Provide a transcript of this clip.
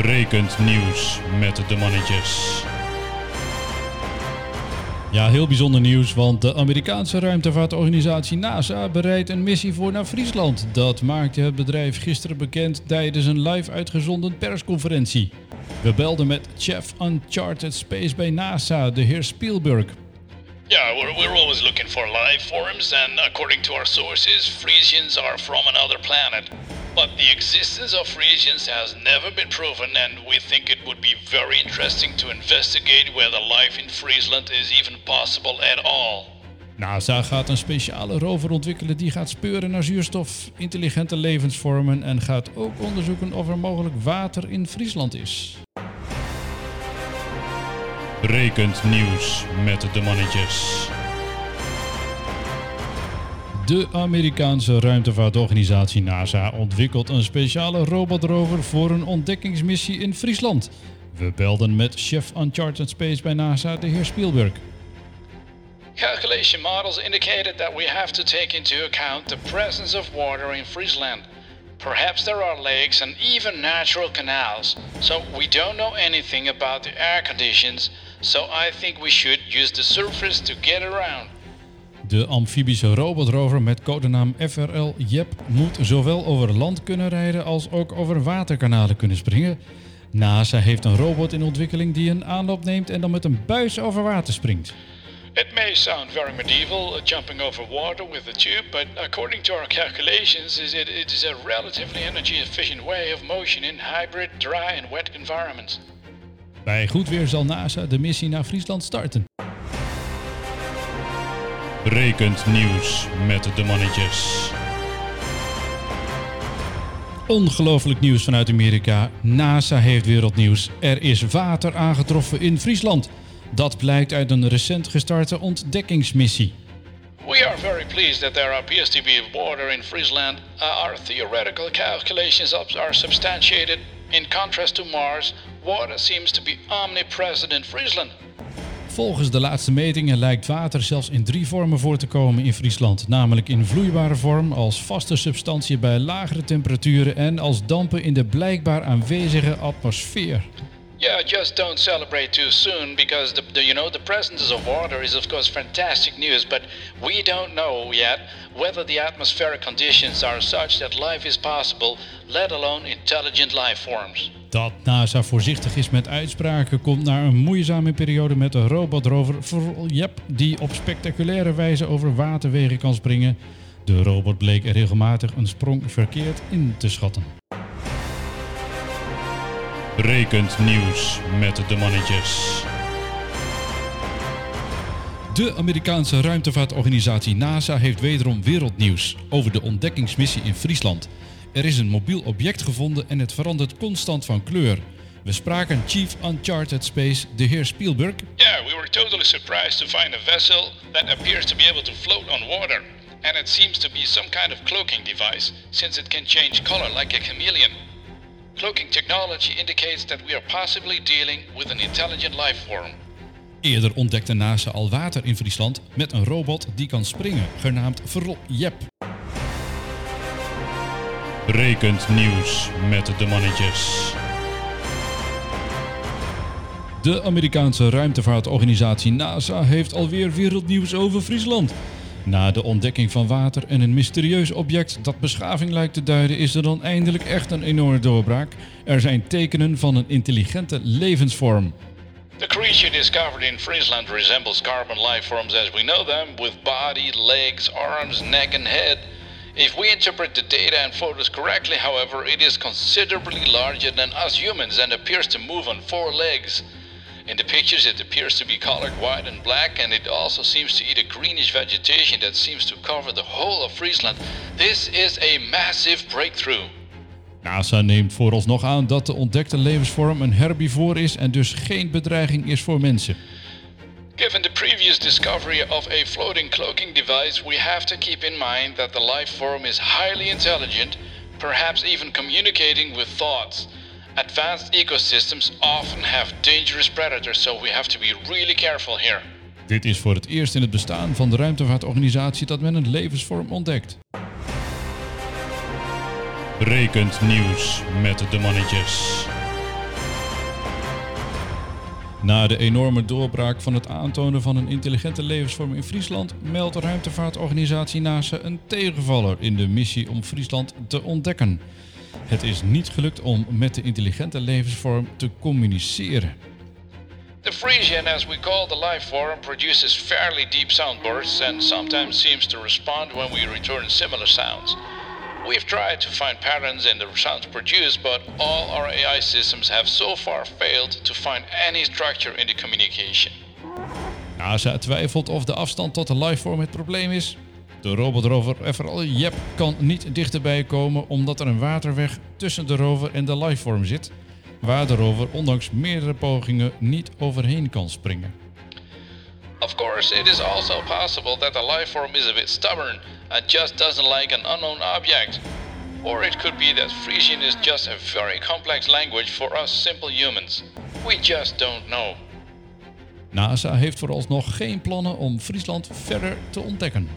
Rekend nieuws met de mannetjes. Ja, heel bijzonder nieuws, want de Amerikaanse ruimtevaartorganisatie NASA bereidt een missie voor naar Friesland. Dat maakte het bedrijf gisteren bekend tijdens een live uitgezonden persconferentie. We belden met Chef Uncharted Space bij NASA, de heer Spielberg. We're, we're always looking for life forms, and according to our sources, Frisians are from another planet. But the existence of Frisians has never been proven, and we think it would be very interesting to investigate whether life in Friesland is even possible at all. NASA gaat een speciale rover ontwikkelen die gaat speuren naar zuurstof, intelligente levensvormen en gaat ook onderzoeken of er mogelijk water in Friesland is. Rekend nieuws met de mannetjes. De Amerikaanse ruimtevaartorganisatie NASA ontwikkelt een speciale robotrover voor een ontdekkingsmissie in Friesland. We belden met chef Uncharted Space bij NASA, de heer Spielberg. Calculation models indicated that we have to take into account the presence of water in Friesland. Perhaps there are lakes and even natural canals, so we don't know anything about the air conditions, so I think we should use the surface to get around. De amfibische robotrover met codenaam FRL JEP moet zowel over land kunnen rijden als ook over waterkanalen kunnen springen. NASA heeft een robot in ontwikkeling die een aanloop neemt en dan met een buis over water springt. It may sound very medieval, uh, jumping over water with a tube, but according to our calculations, is it, it is a relatively energy efficient way of motion in hybrid, dry and wet environments. Bij goed weer zal NASA de missie naar Friesland starten. Rekend nieuws met de mannetjes. Ongelooflijk nieuws vanuit Amerika. NASA heeft wereldnieuws. Er is water aangetroffen in Friesland. Dat blijkt uit een recent gestarte ontdekkingsmissie. We are very pleased that there appears to be water in Friesland. Uh, our theoretical calculations are substantiated. In contrast to Mars, water seems to be omnipresent in Friesland. Volgens de laatste metingen lijkt water zelfs in drie vormen voor te komen in Friesland. Namelijk in vloeibare vorm, als vaste substantie bij lagere temperaturen en als dampen in de blijkbaar aanwezige atmosfeer. Yeah, just don't celebrate too soon because the, the, you know the presence of water is of course fantastic news, but we don't know yet whether the atmospheric conditions are such that life is possible, let alone intelligent life forms. Dat NASA voorzichtig is met uitspraken komt naar een moeizame periode met de robotrover Jep, die op spectaculaire wijze over waterwegen kan springen. De robot bleek regelmatig een sprong verkeerd in te schatten. Rekend nieuws met de mannetjes. De Amerikaanse ruimtevaartorganisatie NASA heeft wederom wereldnieuws over de ontdekkingsmissie in Friesland. Er is een mobiel object gevonden en het verandert constant van kleur. We spraken Chief Uncharted Space, de heer Spielberg. Yeah, we were totally surprised to find a vessel that appears to be able to float on water. And it seems to be some kind of cloaking device, since it can change color like a chameleon. Cloaking technology indicates that we are possibly dealing with an intelligent life form. Eerder ontdekte NASA al water in Friesland met een robot die kan springen, genaamd Vrl Jep. Rekend nieuws met de mannetjes. De Amerikaanse ruimtevaartorganisatie NASA heeft alweer wereldnieuws over Friesland. Na de ontdekking van water en een mysterieus object dat beschaving lijkt te duiden, is er dan eindelijk echt een enorme doorbraak. Er zijn tekenen van een intelligente levensvorm. The creature discovered in Friesland resembles carbon life forms as we know them, with body, legs, arms, neck, and head. If we interpret the data and photos correctly, however, it is considerably larger than us humans and appears to move on four legs. In the pictures, it appears to be colored white and black, and it also seems to eat a greenish vegetation that seems to cover the whole of Friesland. This is a massive breakthrough. NASA neemt vooralsnog aan dat de ontdekte levensvorm een herbivoor is en dus geen bedreiging is voor mensen. Given previous discovery of a floating cloaking device, we have to keep in mind that the life form is highly intelligent, perhaps even communicating with thoughts. Advanced ecosystems often have dangerous predators, so we have to be really careful here. Dit is voor het eerst in het bestaan van de ruimtevaartorganisatie dat men een levensvorm ontdekt. Rekend nieuws met de mannetjes. Na de enorme doorbraak van het aantonen van een intelligente levensvorm in Friesland meldt ruimtevaartorganisatie NASA een tegenvaller in de missie om Friesland te ontdekken. Het is niet gelukt om met de intelligente levensvorm te communiceren. The Frisian, as we call the life form, produces fairly deep sound bursts and sometimes seems to respond when we return similar sounds. We've tried to find patterns in the sounds produced, but all our AI systems have so far failed to find any structure in the communication. NASA twijfelt of de afstand tot de lifeform het probleem is. De robotrover Everal Jep kan niet dichterbij komen omdat er een waterweg tussen de rover en de lifeform zit, waar de rover ondanks meerdere pogingen niet overheen kan springen. Of course, it is also possible that the life form is a bit stubborn and just doesn't like an unknown object. Or it could be that Frisian is just a very complex language for us simple humans. We just don't know. NASA heeft vooralsnog geen plannen om Friesland verder te ontdekken.